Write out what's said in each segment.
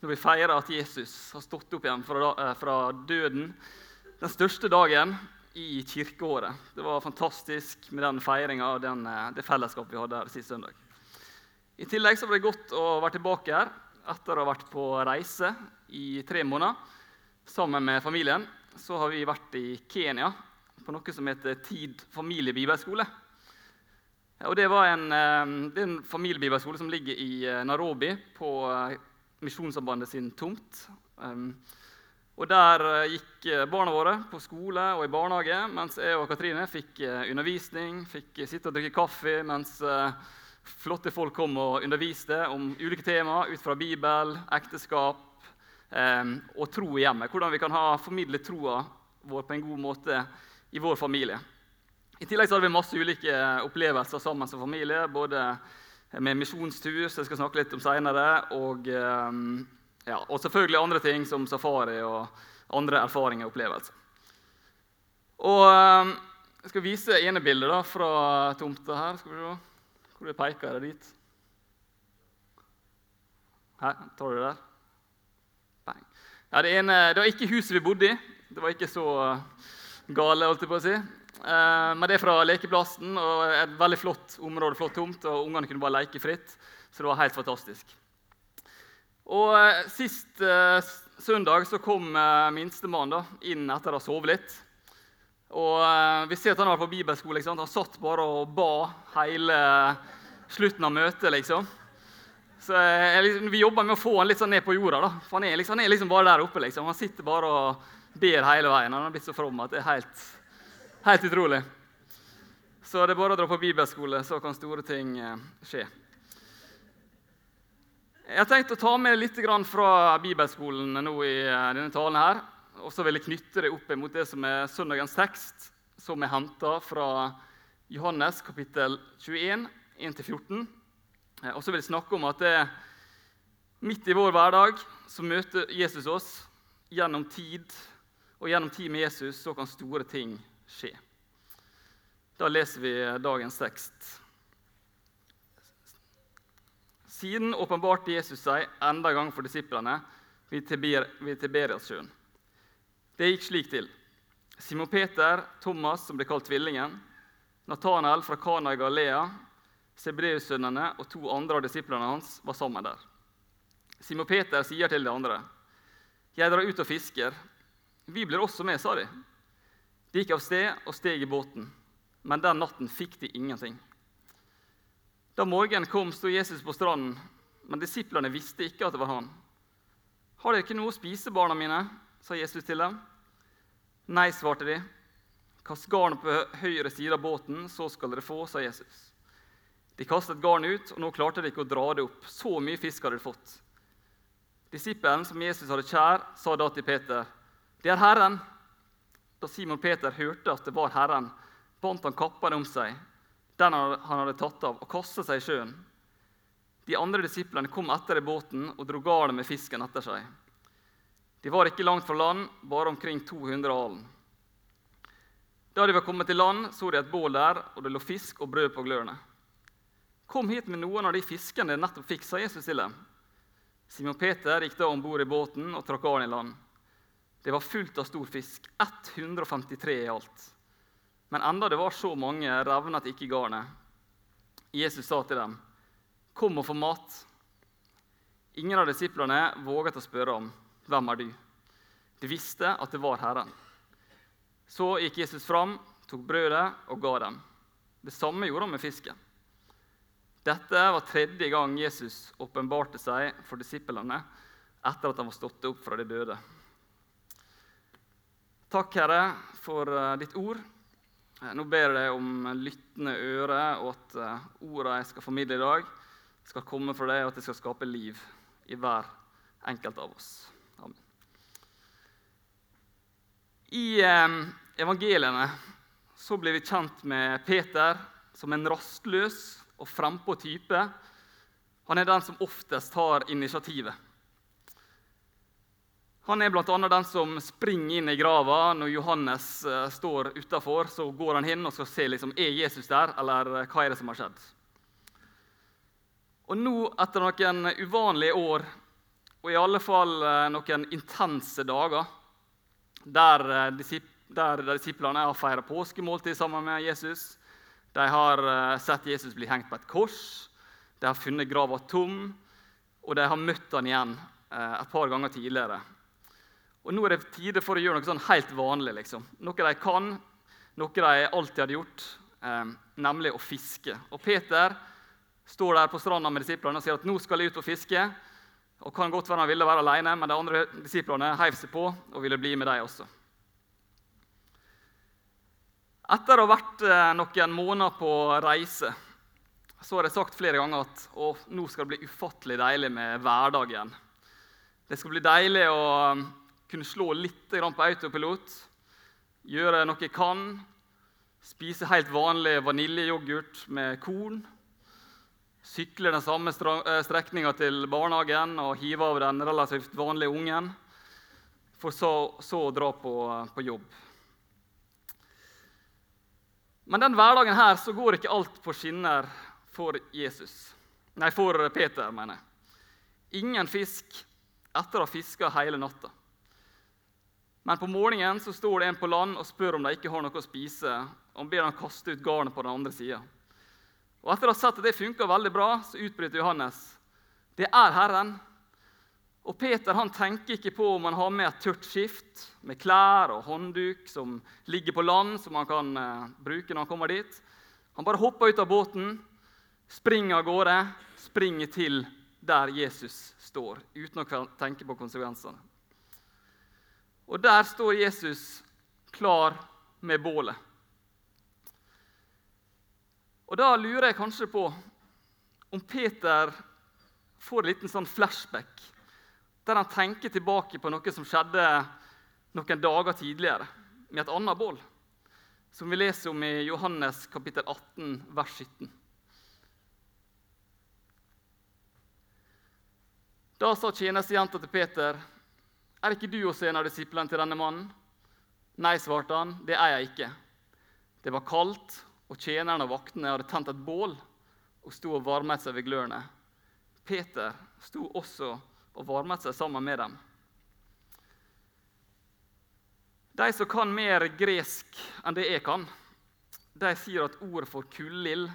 når vi feirer at Jesus har stått opp igjen fra, eh, fra døden. Den største dagen i kirkeåret. Det var fantastisk med den feiringa og den, eh, det fellesskapet vi hadde her sist søndag. I tillegg så var det godt å være tilbake her etter å ha vært på reise i tre måneder sammen med familien. Så har vi vært i Kenya på noe som heter Tid familiebibelskole. Og det, en, eh, det er en familiebibelskole som ligger i Nairobi, på Misjonssambandet sin tomt. Og Der eh, gikk eh, barna våre på skole og i barnehage, mens jeg og Katrine fikk eh, undervisning, fikk sitte og drikke kaffe mens flotte folk kom og underviste om ulike tema ut fra Bibel, ekteskap og tro i hjemmet. Hvordan vi kan ha formidle troa vår på en god måte i vår familie. I tillegg så hadde vi masse ulike opplevelser sammen som familie. både med misjonstur, som jeg skal snakke litt om seinere. Og, eh, ja, og, selvfølgelig andre ting som safari og andre erfaringer og opplevelser. Og eh, Jeg skal vise ene bildet da, fra tomta her. Skal vi se. Hvor det peker det dit? Her, tar du det der? Bang. Ja, det, ene, det var ikke huset vi bodde i. Det var ikke så gale, holdt jeg på å si. Eh, men det er fra lekeplassen og et veldig flott område, flott tomt, og ungene kunne bare leke fritt. Så det var helt fantastisk. Og eh, Sist eh, søndag så kom minstemann inn etter å ha sovet litt. Og Vi ser at han vært på bibelskole. Han satt bare og ba hele slutten av møtet. liksom. Så jeg, Vi jobber med å få han litt sånn ned på jorda. da. For Han er liksom, han er liksom bare der oppe. liksom. Han sitter bare og ber hele veien. Han har blitt så from at det er helt Helt utrolig. Så det er bare å dra på bibelskole, så kan store ting eh, skje. Jeg har tenkt å ta med litt fra bibelskolen nå i eh, denne talen. her, og Så vil jeg knytte det opp mot det som er søndagens tekst, som er henta fra Johannes kapittel 21, 1-14. Eh, og så vil jeg snakke om at det, midt i vår hverdag så møter Jesus oss gjennom tid. Og gjennom tid med Jesus så kan store ting skje skje. Da leser vi dagens tekst. Siden åpenbarte Jesus seg enda en gang for disiplene ved Tiberiassjøen. Det gikk slik til. Simon Peter, Thomas, som ble kalt Tvillingen, Nathanael fra Kana i Galea, Sebreus-sønnene og to andre av disiplene hans var sammen der. Simon Peter sier til de andre, 'Jeg drar ut og fisker.' 'Vi blir også med', sa de. De gikk av sted og steg i båten, men den natten fikk de ingenting. Da morgenen kom, sto Jesus på stranden, men disiplene visste ikke at det var han. 'Har dere ikke noe å spise, barna mine?' sa Jesus til dem. 'Nei', svarte de. 'Kast garnet på høyre side av båten, så skal dere få', sa Jesus. De kastet garnet ut, og nå klarte de ikke å dra det opp. Så mye fisk hadde de fått. Disippelen som Jesus hadde kjær, sa da til Peter, 'Det er Herren.' Da Simon Peter hørte at det var Herren, bandt han kappen om seg, den han hadde tatt av, og kastet seg i sjøen. De andre disiplene kom etter i båten og dro garnet med fisken etter seg. De var ikke langt fra land, bare omkring 200 alen. Da de var kommet til land, så de et bål der, og det lå fisk og brød på glørne. Kom hit med noen av de fiskene dere nettopp fikk, sa Jesus til dem. Simon Peter gikk da om bord i båten og trakk garn i land. Det var fullt av stor fisk, 153 i alt. Men enda det var så mange, revnet ikke garnet. Jesus sa til dem, 'Kom og få mat.' Ingen av disiplene våget å spørre om, 'Hvem er du?' De visste at det var Herren. Så gikk Jesus fram, tok brødet og ga dem. Det samme gjorde han med fisken. Dette var tredje gang Jesus åpenbarte seg for disiplene etter at han var stått opp fra de døde. Takk, Herre, for eh, ditt ord. Eh, nå ber jeg deg om lyttende øre, og at eh, ordene jeg skal formidle i dag, skal komme fra deg, og at det skal skape liv i hver enkelt av oss. Amen. I evangeliene så blir vi kjent med Peter som en rastløs og frempå type. Han er den som oftest tar initiativet. Han er bl.a. den som springer inn i grava når Johannes uh, står utafor. Så går han inn og skal se liksom, er Jesus der, eller uh, hva er det som har skjedd. Og nå, etter noen uvanlige år og i alle fall eh, noen intense dager der, eh, der disiplene har feira påskemåltid sammen med Jesus. De har eh, sett Jesus bli hengt på et kors, de har funnet grava tom, og de har møtt han igjen et par ganger tidligere. Og Nå er det tide for å gjøre noe sånn helt vanlig. liksom. Noe de kan, noe de alltid hadde gjort, nemlig å fiske. Og Peter står der på stranda med disiplene og sier at nå skal de ut og fiske. Og kan godt være han ville være alene, men de andre disiplene heiv seg på og ville bli med dem også. Etter å ha vært eh, noen måneder på reise så har jeg sagt flere ganger at å, nå skal det bli ufattelig deilig med hverdagen. Det skal bli deilig å kunne slå litt på autopilot, gjøre noe jeg kan, spise helt vanlig vaniljeyoghurt med korn sykle den samme eh, strekninga til barnehagen og hive av den relativt vanlige ungen, for så, så å dra på, på, jobb. Men den hverdagen her så går ikke alt på skinner for Jesus. Nei, for Peter, mener jeg. Ingen fisk etter å ha fiska hele natta. Men på morgenen så står det en på land og spør om de ikke har noe å spise, og ber han kaste ut garnet på den andre sida. Etter å ha sett at det funka veldig bra, så utbryter Johannes det er Herren. Og Peter han tenker ikke på om han har med et tørt skift med klær og håndduk som ligger på land, som han kan uh, bruke når han kommer dit. Han bare hopper ut av båten, springer av gårde, springer til der Jesus står, uten å tenke på konsekvensene. Og der står Jesus klar med bålet. Og Da lurer jeg kanskje på om Peter får en liten sånn flashback, der han tenker tilbake på noe som skjedde noen dager tidligere, med et annet bål, som vi leser om i Johannes kapittel 18, vers 17. Da sa tjenestejenta til Peter, 'Er ikke du også en av disiplene til denne mannen?' 'Nei', svarte han, 'det er jeg ikke.' Det var kaldt, og tjenerne og vaktene hadde tent et bål og sto og varmet seg ved glørne. Peter sto også og varmet seg sammen med dem. De som kan mer gresk enn det jeg kan, de sier at ordet for kullild,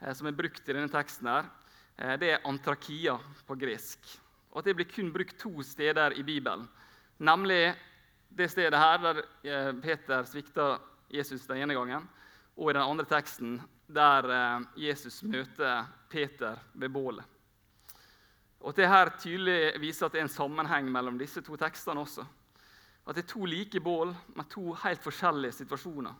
eh, som er brukt i denne teksten, her, eh, det er antrakia på gresk. Og at det blir kun brukt to steder i Bibelen. Nemlig det stedet her der eh, Peter svikta Jesus den ene gangen, og i den andre teksten der eh, Jesus møter Peter ved bålet. Og Det her tydelig viser at det er en sammenheng mellom disse to tekstene også. At det er to like bål med to helt forskjellige situasjoner.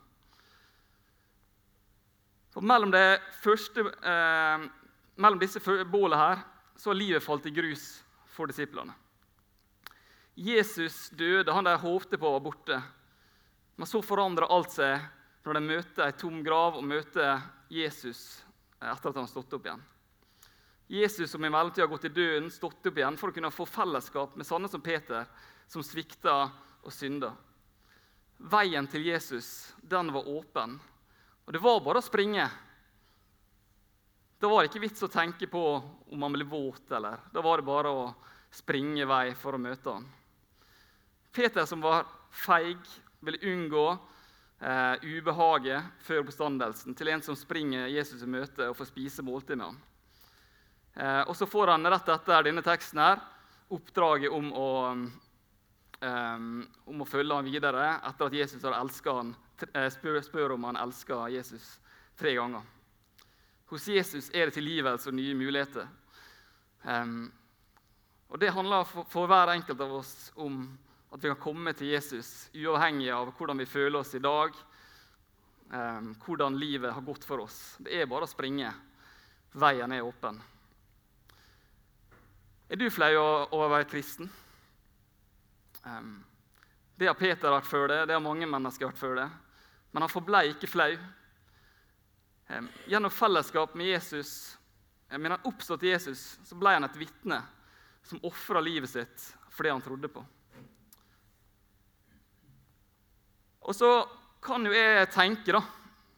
For mellom, første, eh, mellom disse bålene her så har livet falt i grus for disiplene. Jesus døde, han de håpte på var borte. Men så forandrer alt seg når de møter ei tom grav og møter Jesus etter at han har stått opp igjen. Jesus som i mellomtida har gått i døden, stått opp igjen for å kunne få fellesskap med sånne som Peter, som svikta og synda. Veien til Jesus den var åpen, og det var bare å springe. Da var det ikke vits å tenke på om han ble våt, eller da var det bare å springe vei for å møte han. Peter som var feig, ville unngå eh, ubehaget før bestandelsen til en som springer Jesus i møte og får spise måltid med ham. Eh, og så får han rett etter denne teksten her, oppdraget om å, eh, om å følge ham videre etter at Jesus har han, eh, spør, spør, om han elsker Jesus tre ganger. Hos Jesus er det tilgivelse og nye muligheter. Um, og Det handler for, for hver enkelt av oss om at vi kan komme til Jesus uavhengig av hvordan vi føler oss i dag, um, hvordan livet har gått for oss. Det er bare å springe. Veien er åpen. Er du flau over å være kristen? Um, det har Peter vært før det, det har mange mennesker vært før det. Men han forblei ikke flau. Gjennom fellesskap med Jesus, med den oppståtte Jesus, så ble han et vitne som ofra livet sitt for det han trodde på. Og så kan jo jeg tenke da,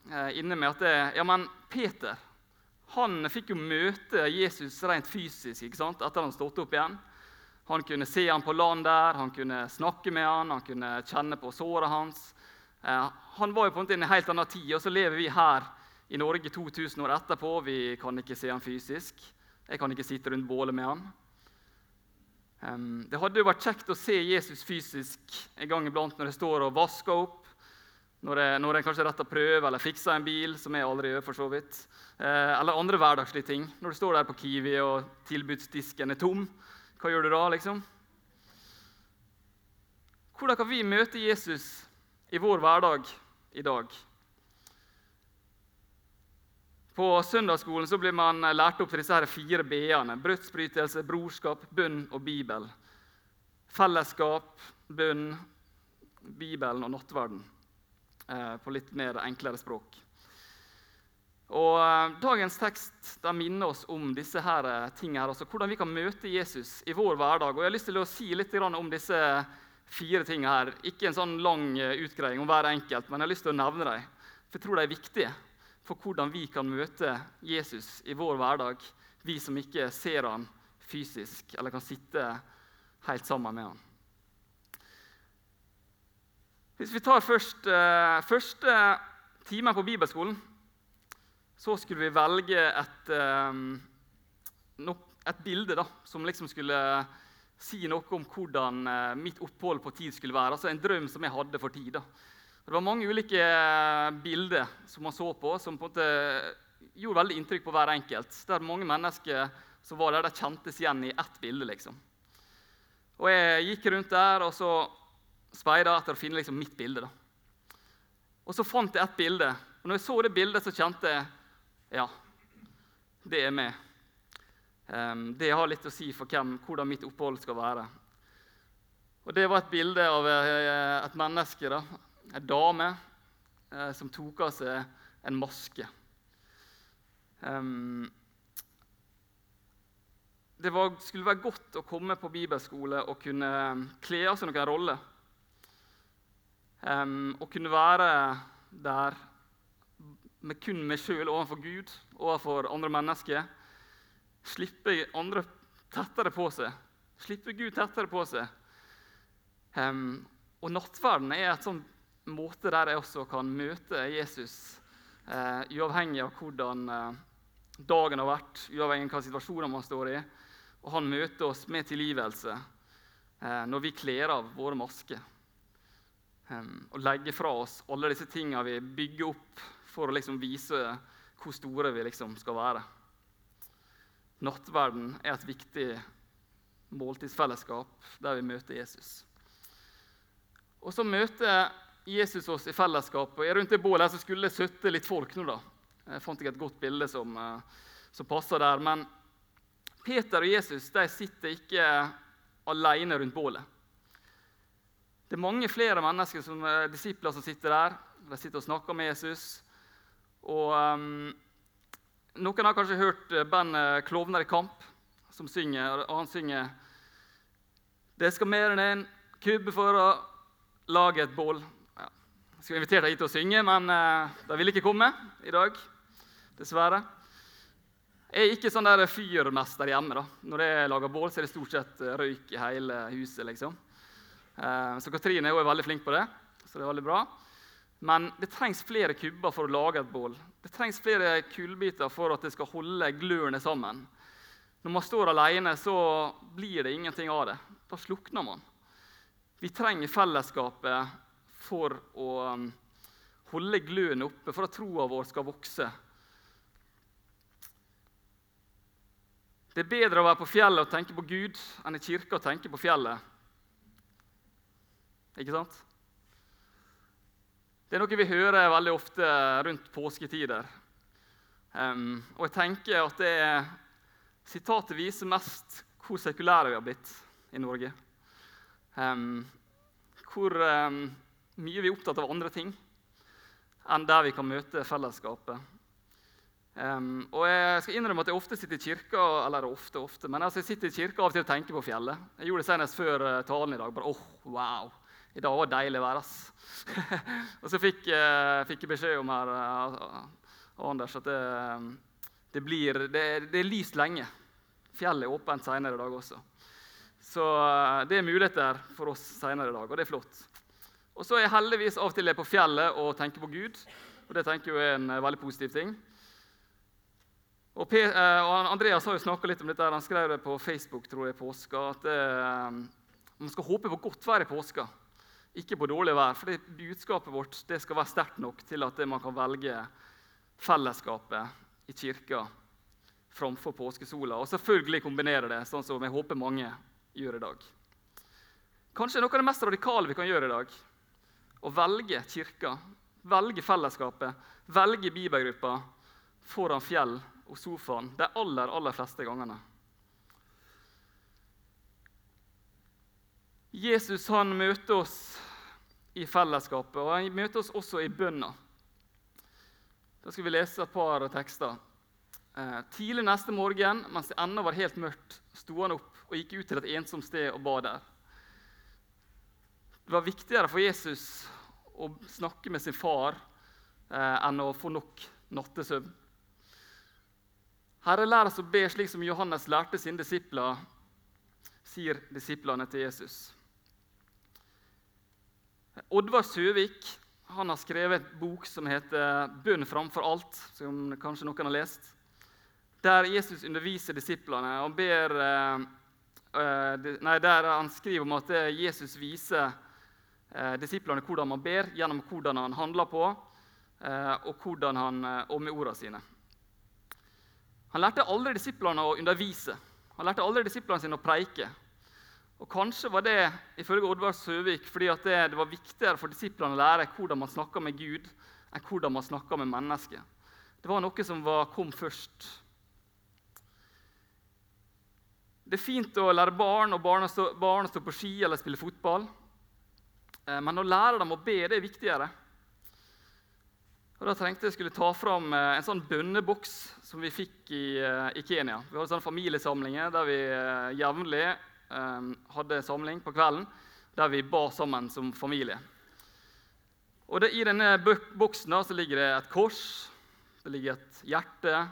eh, inne med at det, ja, men Peter han fikk jo møte Jesus rent fysisk ikke sant? etter han stått opp igjen. Han kunne se ham på land der, han kunne snakke med ham, han kunne kjenne på såret hans. Eh, han var jo på en måte i en helt annen tid, og så lever vi her i Norge 2000 år etterpå. Vi kan ikke se han fysisk. Jeg kan ikke sitte rundt bålet med han. Det hadde jo vært kjekt å se Jesus fysisk en gang iblant når jeg står og vasker opp, når jeg, når jeg kanskje retter prøve eller fikser en bil, som jeg aldri gjør, for så vidt. Eh, eller andre hverdagslige ting. Når du står der på Kiwi og tilbudsdisken er tom, hva gjør du da, liksom? Hvordan kan vi møte Jesus i vår hverdag i dag? På søndagsskolen så blir man lært opp til disse her fire b-ene. Brødsbrytelse, brorskap, bunn og Bibel. Fellesskap, bunn, Bibelen og nattverden. Eh, på litt mer enklere språk. Og eh, Dagens tekst minner oss om disse her eh, tingene, altså hvordan vi kan møte Jesus i vår hverdag. Og Jeg har lyst til å si litt om disse fire tingene. her. Ikke en sånn lang utgreiing om hver enkelt, men jeg har lyst til å nevne dem. For jeg tror de er viktige for hvordan vi kan møte Jesus i vår hverdag, vi som ikke ser han fysisk eller kan sitte helt sammen med han. Hvis vi tar først eh, første timen på bibelskolen, så skulle vi velge et, eh, et bilde da, som liksom skulle si noe om hvordan eh, mitt opphold på tid skulle være. Altså en drøm som jeg hadde for tid. da. Det var mange ulike eh, bilder som man så på, som på en måte gjorde veldig inntrykk på hver enkelt. Der mange mennesker som var der, de kjentes igjen i ett bilde. liksom. Og Jeg gikk rundt der, og så speida etter å finne liksom mitt bilde. Da. Og så fant jeg et bilde. Og når jeg så det bildet, så kjente jeg ja, det er meg. Um, det har litt å si for hvem, hvordan mitt opphold skal være. Og Det var et bilde av eh, et menneske, da, en dame, eh, som tok av seg en maske. Um, det var, skulle være godt å komme på bibelskole og kunne kle av seg noen rolle. Um, og kunne være der med kun meg sjøl overfor Gud, overfor andre mennesker. Slippe andre tettere på seg. Slippe Gud tettere på seg. Um, og nattverden er et sånn måte der jeg også kan møte Jesus, eh, uavhengig av hvordan eh, dagen har vært, uavhengig av hva situasjoner man står i. Og han møter oss med tilgivelse eh, når vi kler av våre masker og legger fra oss alle disse tingene vi bygger opp for å liksom vise hvor store vi liksom skal være. Nattverden er et viktig måltidsfellesskap der vi møter Jesus. Og så møter Jesus oss i fellesskap. og Rundt det bålet så skulle jeg sitte litt folk nå. da. Jeg fant ikke et godt bilde som, eh, som passer der. Men Peter og Jesus de sitter ikke alene rundt bålet. Det er mange flere mennesker som eh, disipler som sitter der. De sitter og snakker med Jesus. Og um, Noen har kanskje hørt eh, bandet Klovner i kamp, som synger. og Han synger Det skal mer enn en kubbe for å lage et bål. Jeg skulle invitert hit til å synge, men uh, de ville ikke komme i dag. Dessverre. Jeg er ikke sånn der fyrmester hjemme. da. Når jeg lager bål, så er det stort sett røyk i hele huset. liksom. Eh, så Katrine er veldig flink på det, så det er veldig bra. Men det trengs flere kubber for å lage et bål. Det trengs flere kullbiter for at det skal holde glørne sammen. Når man står alene, så blir det ingenting av det. Da slukner man. Vi trenger fellesskapet for å um, holde gløden oppe, for at troa vår skal vokse. Det er bedre å være på fjellet og tenke på Gud enn i kirka og tenke på fjellet. Ikke sant? Det er noe vi hører veldig ofte rundt påsketider. Um, og jeg tenker at det er Sitatet viser mest hvor sekulære vi har blitt i Norge. Um, hvor um, mye vi er opptatt av andre ting enn der vi kan møte fellesskapet. Um, og Jeg skal innrømme at jeg ofte sitter i kirka eller ofte, ofte, men altså jeg sitter i kirka av og til og tenker på fjellet. Jeg gjorde det senest før uh, talen i dag. bare, oh, wow, i dag var det deilig vær. ass. og så fikk, uh, fikk, jeg beskjed om her, uh, Anders at det, det, blir, det, det er lyst lenge. Fjellet er åpent senere i dag også. Så eh, det er muligheter for oss senere i dag, og det er flott. Og så er jeg heldigvis av og til på fjellet og tenker på Gud. Og det tenker jeg er en veldig positiv ting. Og, P og Andreas har jo snakka litt om dette. Han skrev det på Facebook tror jeg, påska. At eh, man skal håpe på godt vær i påska, ikke på dårlig vær. For budskapet vårt det skal være sterkt nok til at man kan velge fellesskapet i kirka framfor påskesola. Og selvfølgelig kombinere det, sånn som jeg håper mange gjør i dag. Kanskje noe av det mest radikale vi kan gjøre i dag. Å velge kirka, velge fellesskapet, velge bibelgruppa foran fjell og sofaen de aller, aller fleste gangene. Jesus han møter oss i fellesskapet, og han møter oss også i bønna. Da skal vi lese et par tekster. Eh, tidlig neste morgen, mens det ennå var helt mørkt, sto han opp og gikk ut til et ensomt sted og ba der. Det var viktigere for Jesus å snakke med sin far eh, enn å få nok nattesøvn. Herre, lær oss å be slik som Johannes lærte sine disipler, sier disiplene til Jesus. Oddvar Søvik han har skrevet en bok som heter 'Bønn framfor alt', som kanskje noen har lest. Der Jesus underviser disiplene og ber, eh, nei, der han skriver om at Jesus viser eh, disiplene hvordan man ber, gjennom hvordan han handler på, eh, og, han, og med ordene sine. Han lærte aldri disiplene å undervise. Han lærte aldri disiplene sine å preike. Og Kanskje var det ifølge Oddvar Søvik, fordi det, det, var viktigere for disiplene å lære hvordan man snakker med Gud, enn hvordan man snakker med mennesker. Det var noe som var, kom først. Det er fint å lære barn og barn å stå, barn å stå på ski eller spille fotball. Eh, men å lære dem å be det er viktigere. Og Da trengte jeg skulle ta fram eh, en sånn bønneboks som vi fikk i, eh, i Kenya. Vi hadde sånne familiesamlinger der vi jevnlig um, hadde samling på kvelden der vi ba sammen som familie. Og det, I denne boksen da, ligger det et kors, det ligger et hjerte,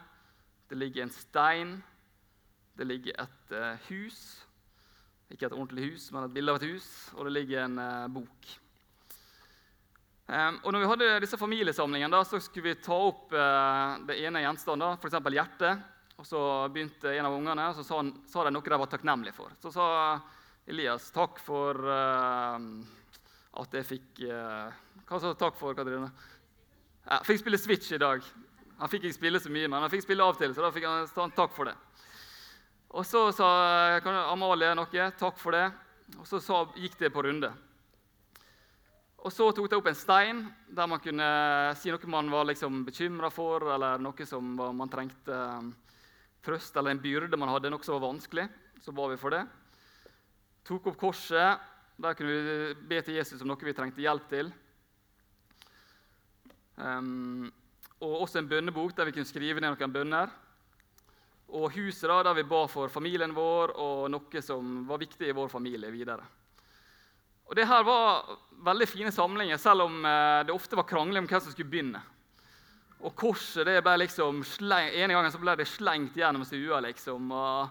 det ligger en stein, det ligger et uh, hus. Ikke et ordentlig hus, men et bilde av et hus, og det ligger en eh, bok. Um, og når vi hadde disse familiesamlingene, da, så skulle vi ta opp uh, det ene gjenstanden, f.eks. hjertet. Og Så begynte en av ungene, og så sa, han, sa de noe de var takknemlige for. Så sa Elias takk for uh, at jeg fikk uh, Hva sa takk for, Katrine? Jeg fikk spille Switch i dag. Han fikk ikke spille så mye, men han fikk spille av og til. så da fikk han takk for det. Og så sa Amalie noe. Takk for det. Og så sa, gikk det på runde. Og så tok jeg opp en stein der man kunne si noe man var liksom bekymra for, eller noe som man trengte um, trøst, eller en byrde man hadde, noe som var vanskelig. Så ba vi for det. Tok opp korset. Der kunne vi be til Jesus om noe vi trengte hjelp til. Um, og også en bønnebok der vi kunne skrive ned noen bønner. Og huset da, der vi ba for familien vår og noe som var viktig i vår familie videre. Og det her var veldig fine samlinger, selv om eh, det ofte var krangling om hvem som skulle begynne. Og korset det ble liksom slengt, En gang så ble det slengt gjennom stua. liksom, og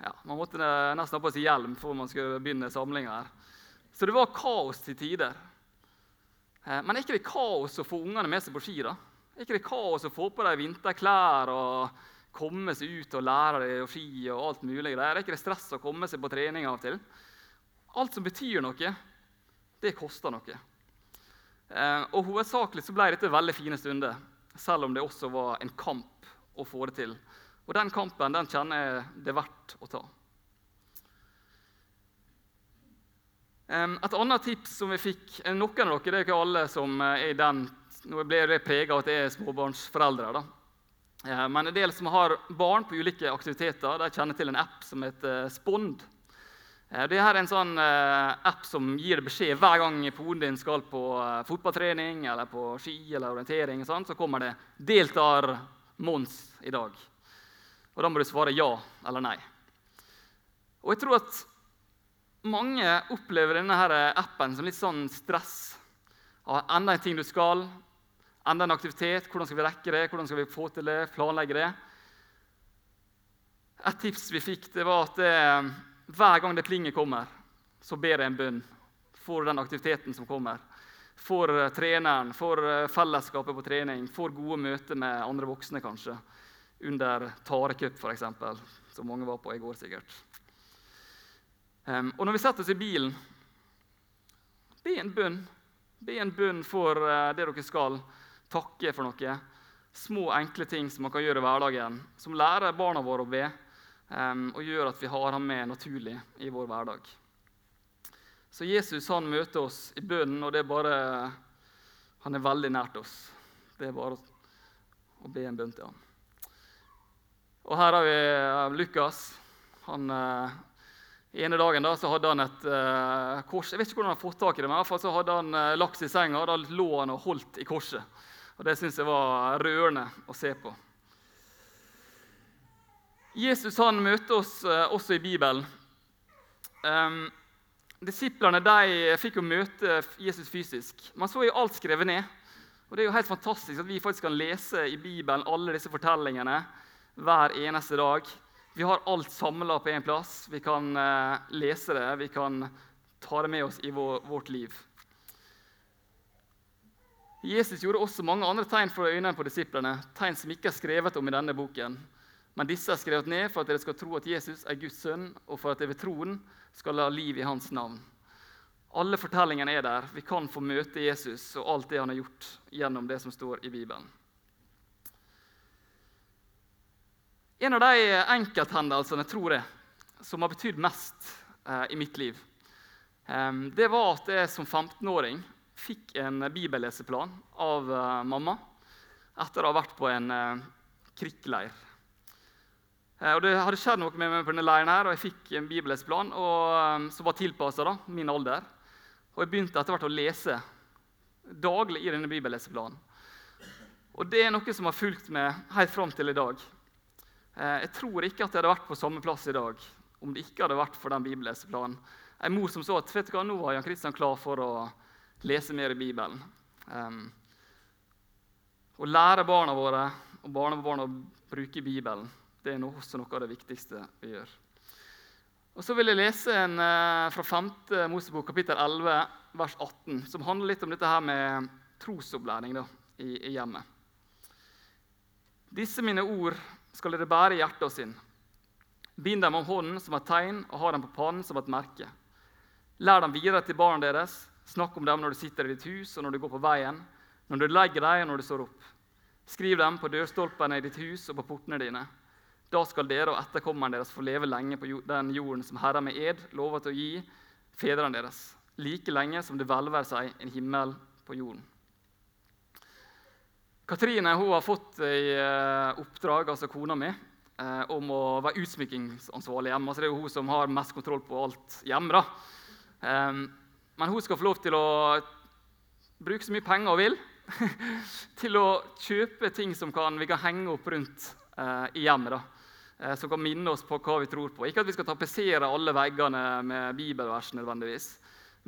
ja, Man måtte nesten ha på seg hjelm før man skulle begynne samlinga. her. Så det var kaos til tider. Eh, men er ikke det kaos å få ungene med seg på ski? da? Er ikke det kaos å få på dem vinterklær og komme seg ut og lære dem ski og alt mulig? Det Er ikke det stress å komme seg på trening av og til? Alt som betyr noe, det koster noe. Eh, og Hovedsakelig så ble dette veldig fine stunder, selv om det også var en kamp å få det til. Og den kampen den kjenner jeg det er verdt å ta. Et annet tips som vi fikk eh, Noen av dere, det er ikke alle som eh, er i den Nå blir det prega av at jeg er småbarnsforeldre. da. Men en del som har barn på ulike aktiviteter, de kjenner til en app som heter Spond. Eh, det er en sånn eh, app som gir beskjed hver gang poden din skal på eh, fotballtrening eller på ski eller orientering. Sånn, så kommer det 'Deltar Mons i dag?' Og Da må du svare ja eller nei. Og jeg tror at mange opplever denne appen som litt sånn stress. Enda en ting du skal, enda en aktivitet. Hvordan skal vi rekke det? Hvordan skal vi få til det? Planlegge det? Et tips vi fikk, det var at det, hver gang det plinget kommer, så ber jeg en bønn for den aktiviteten som kommer. For eh, treneren, for eh, fellesskapet på trening, for gode møter med andre voksne, kanskje. Under tarecup, f.eks., som mange var på i går, sikkert. Og når vi setter oss i bilen, be en bønn. Be en bønn for det dere skal. Takke for noe. Små, enkle ting som man kan gjøre i hverdagen, som lærer barna våre å be, um, og gjør at vi har ham med naturlig i vår hverdag. Så Jesus han møter oss i bønnen, og det er bare Han er veldig nært oss. Det er bare å be en bønn til ham. Og her har vi eh, Lukas. Han, uh, ene dagen da, så hadde han et uh, kors. Jeg vet ikke hvordan han har fått tak i det, men i hvert fall så hadde han uh, laks i senga. og Da lå han og holdt i korset. Og Det syns jeg var rørende å se på. Jesus han møter oss også i Bibelen. Um, Disiplene de fikk jo møte Jesus fysisk. Man så jo alt skrevet ned. Og Det er jo helt fantastisk at vi faktisk kan lese i Bibelen alle disse fortellingene hver eneste dag. Vi har alt samla på én plass. Vi kan uh, lese det, vi kan ta det med oss i vår, vårt liv. Jesus gjorde også mange andre tegn for øynene på disiplene, tegn som ikke er skrevet om i denne boken. Men disse er skrevet ned for at dere skal tro at Jesus er Guds sønn, og for at dere ved troen skal ha liv i hans navn. Alle fortellingene er der. Vi kan få møte Jesus og alt det han har gjort gjennom det som står i Bibelen. En av de enkelthendelsene tror jeg, som har betydd mest eh, i mitt liv, eh, det var at jeg som 15-åring fikk en bibelleseplan av eh, mamma etter å ha vært på en eh, krikkleir Eh, og Det hadde skjedd noe med meg på denne leiren her, og jeg fikk en bibelleseplan som var tilpassa min alder. Og Jeg begynte etter hvert å lese daglig i denne bibelleseplanen. Og Det er noe som har fulgt meg helt fram til i dag. Jeg tror ikke at jeg hadde vært på samme plass i dag om det ikke hadde vært for den bibelleseplanen. En mor som så at vet du hva, nå var Jan Kristian klar for å lese mer i Bibelen. Um, å lære barna våre og barnebarna å bruke Bibelen det er også noe av det viktigste vi gjør. Og Så vil jeg lese en eh, fra 5. Mosebok kapittel 11, vers 18, som handler litt om dette her med trosopplæring da, i, i hjemmet. Disse mine ord skal dere bære i hjertet og sinn. Bind dem om hånden som et tegn, og ha dem på pannen som et merke. Lær dem videre til barna deres. Snakk om dem når du sitter i ditt hus, og når du går på veien, når du legger deg, og når du står opp. Skriv dem på dørstolpene i ditt hus og på portene dine. Da skal dere og etterkommerne deres få leve lenge på den jorden som Herren med ed lovet å gi fedrene deres, like lenge som det hvelver seg en himmel på jorden. Katrine hun har fått i eh, oppdrag, altså kona mi, eh, om å være utsmykkingsansvarlig hjemme. Altså det er jo hun som har mest kontroll på alt hjemme. Um, men hun skal få lov til å bruke så mye penger hun vil til å kjøpe ting som kan, vi kan henge opp rundt uh, i hjemmet. da. Eh, som kan minne oss på hva vi tror på. Ikke at vi skal tapetsere alle veggene med bibelvers, nødvendigvis,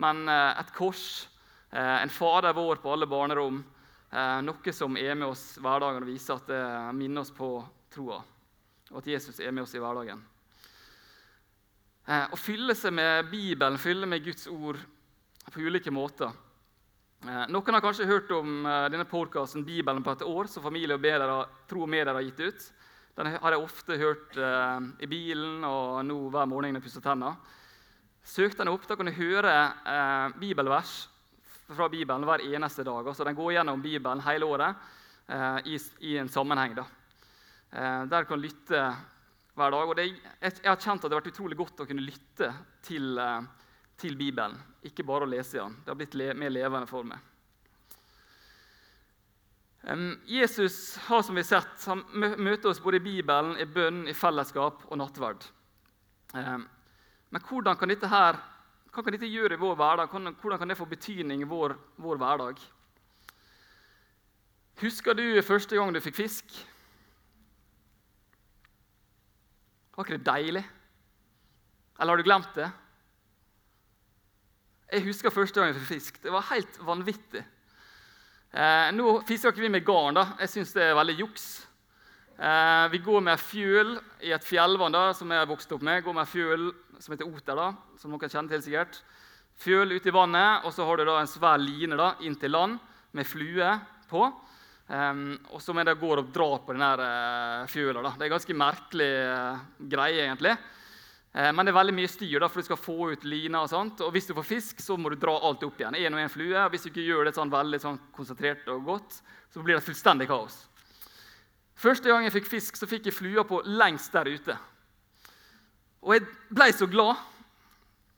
men eh, et kors, eh, en Fader vår på alle barnerom, noe som er med oss hverdagen og viser at det minner oss på troa, og at Jesus er med oss i hverdagen. Å fylle seg med Bibelen, fylle med Guds ord på ulike måter. Noen har kanskje hørt om denne podkasten 'Bibelen på et år', som familie og bedre, tro og medier har gitt ut. Den har jeg ofte hørt uh, i bilen og nå hver morgen når jeg pusser tennene. Søk den opp, da kan du høre bibelvers fra Bibelen hver eneste dag. Altså, den går gjennom Bibelen hele året i, en sammenheng. Da. der kan du lytte hver dag. Og det, jeg, har kjent at det har vært utrolig godt å kunne lytte til, til Bibelen, ikke bare å lese den. Det har blitt le, mer levende for meg. Jesus har som vi har sett, han møter oss både i Bibelen, i bønn, i fellesskap og nattverd. Men hvordan kan dette her, hva kan dette gjøre i vår hverdag? Hvordan kan det få betydning i vår, vår hverdag? Husker du første gang du fikk fisk? Var ikke det deilig? Eller har du glemt det? Jeg husker første gang jeg fikk fisk. Det var helt vanvittig. Eh, nå fisker ikke vi med garn. da. Jeg syns det er veldig juks. Eh, vi går med fjøl i et fjellvann da, som jeg har vokst opp med. Går med fjøl som heter oter, da, som noen kjenner til sikkert. Fjøl ute i vannet, og så har du da en svær line da, inn til land med flue på. Um, og så må jeg gå og dra på den uh, fjøla. Da. Det er en ganske merkelig uh, greie, egentlig. Uh, men det er veldig mye styr, da, for du skal få ut lina. Og sånt. Og hvis du får fisk, så må du dra alt opp igjen. En og en flue. Og hvis du ikke gjør det sånn veldig sånn konsentrert og godt, så blir det fullstendig kaos. Første gang jeg fikk fisk, så fikk jeg flua på lengst der ute. Og jeg ble så glad.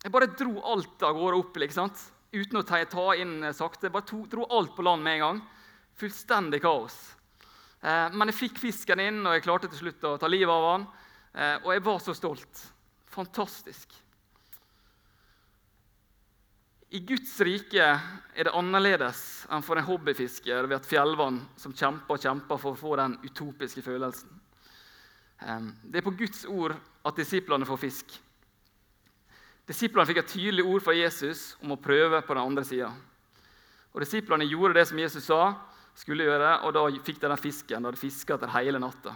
Jeg bare dro alt av gårde opp liksom, uten å ta, inn sakte. Jeg bare to, dro alt på land med en gang. Fullstendig kaos. Eh, men jeg fikk fisken inn, og jeg klarte til slutt å ta livet av den. Eh, og jeg var så stolt. Fantastisk. I Guds rike er det annerledes enn for en hobbyfisker ved et fjellvann som kjemper og kjemper for å få den utopiske følelsen. Det er på Guds ord at disiplene får fisk. Disiplene fikk et tydelig ord fra Jesus om å prøve på den andre sida. Disiplene gjorde det som Jesus sa skulle gjøre, og da fikk de den fisken. Da hadde fiska etter hele natta.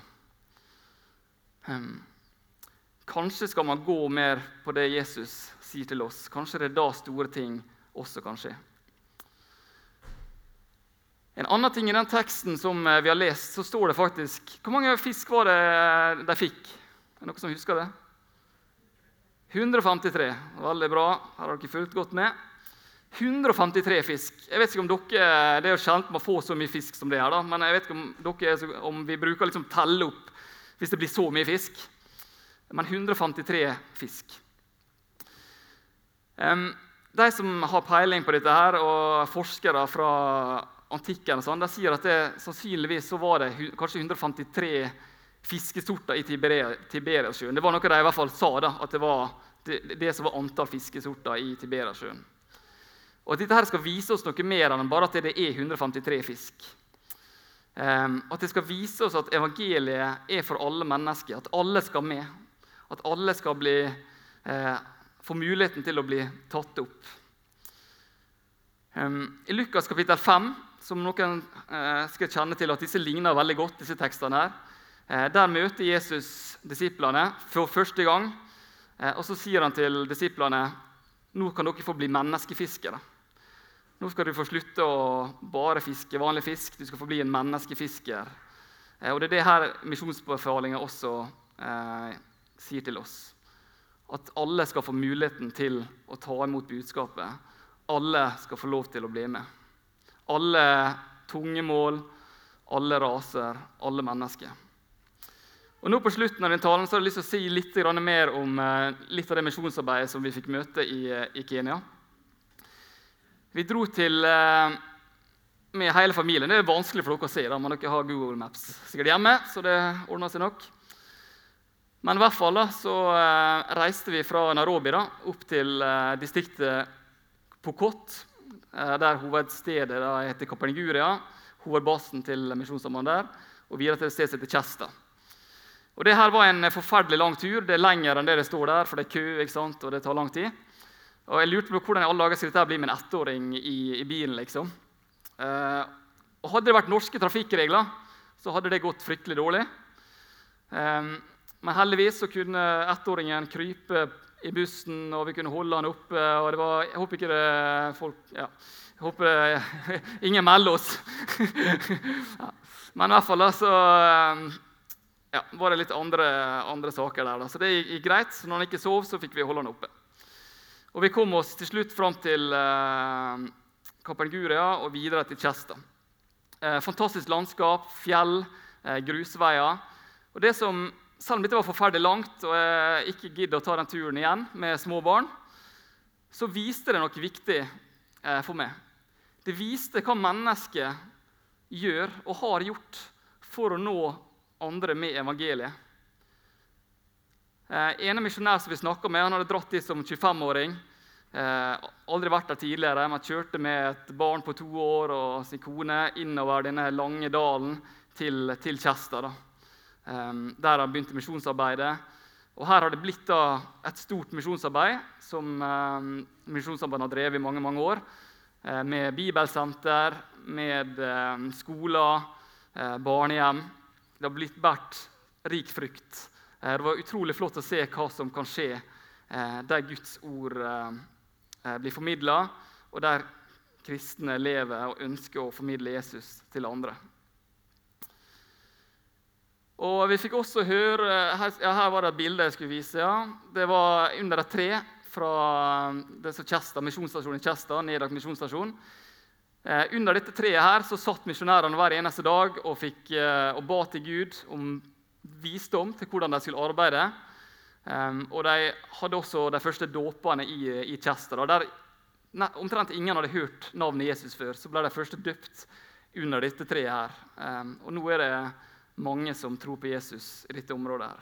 Kanskje skal man gå mer på det Jesus sier til oss. Kanskje det er da store ting også kan skje. En annen ting I den teksten som eh, vi har lest, så står det faktisk Hvor mange fisk var det de fikk? Er det noen som husker det? 153. Veldig bra. Her har dere fulgt godt med. 153 fisk. Jeg vet ikke om dere, Det er jo sjelden man får så mye fisk som det her, men jeg vet ikke om, dere, om vi bruker liksom telle opp hvis det blir så mye fisk. Men 153 fisk. De som har peiling på dette, her, og forskere fra antikken, og sånn, de sier at det, sannsynligvis var det kanskje 153 fiskesorter i Tiberiasjøen. Det var noe de i hvert fall sa, da, at det var det, det som var antall fiskesorter i Tiberiasjøen. Og at dette her skal vise oss noe mer enn bare at det er 153 fisk. Um, at det skal vise oss at evangeliet er for alle mennesker, at alle skal med. At alle skal bli, eh, få muligheten til å bli tatt opp. Um, I Lukas kapittel 5, som noen eh, skal kjenne til at disse ligner veldig godt, disse tekstene her, eh, der møter Jesus disiplene for første gang. Eh, og så sier han til disiplene nå kan dere få bli menneskefiskere. Nå skal du få slutte å bare fiske vanlig fisk. Du skal få bli en menneskefisker. Eh, og Det er det her misjonsbefalinga også eh, sier til oss. At alle skal få muligheten til å ta imot budskapet. Alle skal få lov til å bli med. Alle tunge alle raser, alle mennesker. Og nå På slutten av den talen så har jeg lyst til å si litt mer om eh, litt av det misjonsarbeidet som vi fikk møte i, eh, i Kenya. Vi dro til eh, med hele familien. Det er vanskelig for dere å se, da, men dere har Google Maps sikkert hjemme. så det ordner seg nok. Men i hvert fall da, så eh, reiste vi fra Nairobi da, opp til eh, distriktet Pokot, der hovedstedet da, heter Kapaniguria, hovedbasen til Misjonssambandet der, og videre til et sted heter Kjesta. Og det her var en forferdelig lang tur. Det er lenger enn det det står der, for det er kø ikke sant? og det tar lang tid. Og Jeg lurte på hvordan i alle dager skulle dette bli med en ettåring i, i bilen. liksom. Eh, og Hadde det vært norske trafikkregler, så hadde det gått fryktelig dårlig. Eh, men heldigvis så kunne ettåringen krype i bussen, og vi kunne holde han oppe. og det var, Jeg håper ikke det folk ja, jeg håper det, ingen melder oss. ja. Men i hvert fall da, så eh, ja, var det litt andre, andre saker der. Da. Så det gikk greit. Når han ikke sov, så fikk vi holde han oppe. Og vi kom oss til slutt fram til eh, Kapenguria og videre til Chesta. Eh, fantastisk landskap, fjell, eh, grusveier. Og det som, Selv om dette var forferdelig langt og jeg ikke gidder å ta den turen igjen med små barn, så viste det noe viktig eh, for meg. Det viste hva mennesket gjør og har gjort for å nå andre med evangeliet. En misjonær som vi med, han hadde dratt dit som 25-åring. Eh, aldri vært der tidligere, men kjørte med et barn på to år og sin kone innover denne lange dalen til, til. Eh, der han begynte misjonsarbeidet. Og Her har det blitt da, et stort misjonsarbeid som eh, Misjonssambandet har drevet i mange mange år. Eh, med bibelsenter, med eh, skoler, barnehjem. det har blitt båret rik frukt. Eh, det var utrolig flott å se hva som kan skje eh, der Guds ord blir formidla, og der kristne lever og ønsker å formidle Jesus til andre. Og Vi fikk også høre Her, ja, her var det et bilde jeg skulle vise. ja. Det var under et tre fra som Kjesta, misjonsstasjonen Kjesta, Nedak misjonsstasjon. Eh, under dette treet her så satt misjonærene hver eneste dag og, fikk, eh, og ba til Gud om visdom til hvordan de skulle arbeide. Um, og de hadde også de første dåpene i, i Chester. Der ne, omtrent ingen hadde hørt navnet Jesus før, så ble de første døpt under dette treet her. Um, og nå er det mange som tror på Jesus i dette området. her.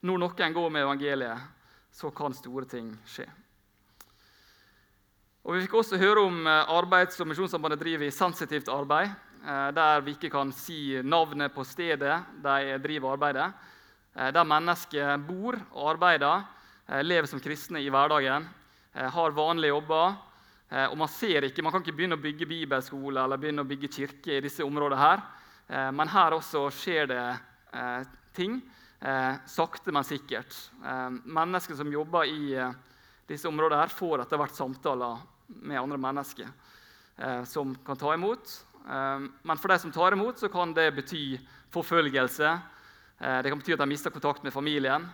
Når noen går med evangeliet, så kan store ting skje. Og Vi fikk også høre om arbeids- arbeid som Misjonssambandet driver i sensitivt arbeid, eh, der vi ikke kan si navnet på stedet de driver arbeidet. Eh, der mennesker bor og arbeider, lever som kristne i hverdagen, har vanlige jobber. Og man ser ikke, man kan ikke begynne å bygge bibelskole eller begynne å bygge kirke i disse områdene. her. Men her også skjer det ting, sakte, men sikkert. Mennesker som jobber i disse områdene her får etter hvert samtaler med andre mennesker eh, som kan ta imot. Eh, men for de som tar imot, så kan det bety forfølgelse. Eh, det kan bety at de mister kontakt med familien.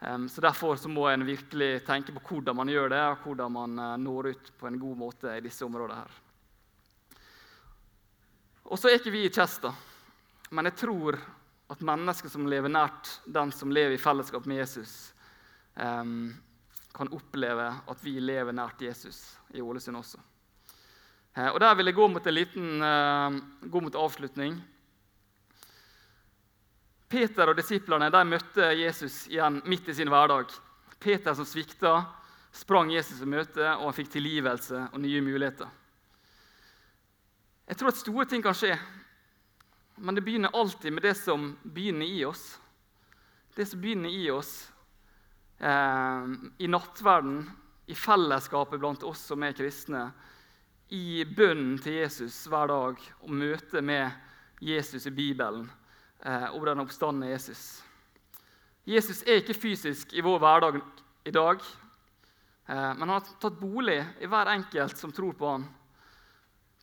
Eh, så Derfor så må en virkelig tenke på hvordan man gjør det, og hvordan man eh, når ut på en god måte i disse områdene. her. Og så er ikke vi i Kjesta, men jeg tror at mennesker som lever nært den som lever i fellesskap med Jesus, um, kan oppleve at vi lever nært Jesus i Ålesund også. Uh, og Der vil jeg gå mot en liten uh, gå mot avslutning. Peter og disiplene de møtte Jesus igjen midt i sin hverdag. Peter som svikta, sprang Jesus i møte, og han fikk tilgivelse og nye muligheter. Jeg tror at store ting kan skje, men det begynner alltid med det som begynner i oss. Det som begynner i oss, eh, i nattverden, i fellesskapet blant oss som er kristne, i bønnen til Jesus hver dag og møtet med Jesus i Bibelen eh, og den oppstandende Jesus. Jesus er ikke fysisk i vår hverdag i dag, eh, men han har tatt bolig i hver enkelt som tror på han.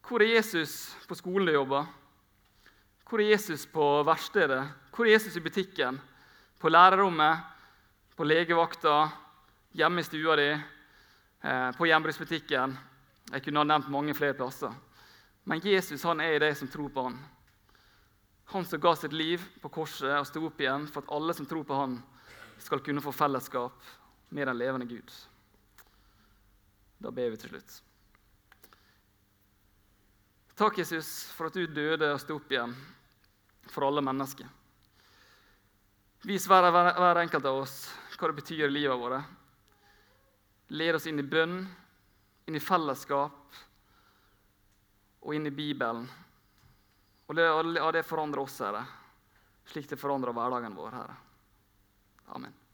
Hvor er Jesus på skolen du jobber? Hvor er Jesus på verkstedet? Hvor er Jesus i butikken? På lærerrommet? på legevakta, hjemme i stua di, eh, på hjemmebruksbutikken? Jeg kunne ha nevnt mange flere plasser. Men Jesus han er de som tror på han. Han som ga sitt liv på korset og sto opp igjen for at alle som tror på han, skal kunne få fellesskap med den levende Gud. Da ber vi til slutt. Takk, Jesus, for at du døde og sto opp igjen for alle mennesker. Vis hver, hver, hver enkelt av oss hva det betyr i livet vårt. Led oss inn i bønn, inn i fellesskap og inn i Bibelen. Og la det forandre oss, Herre, slik det forandrer hverdagen vår, Herre. Amen.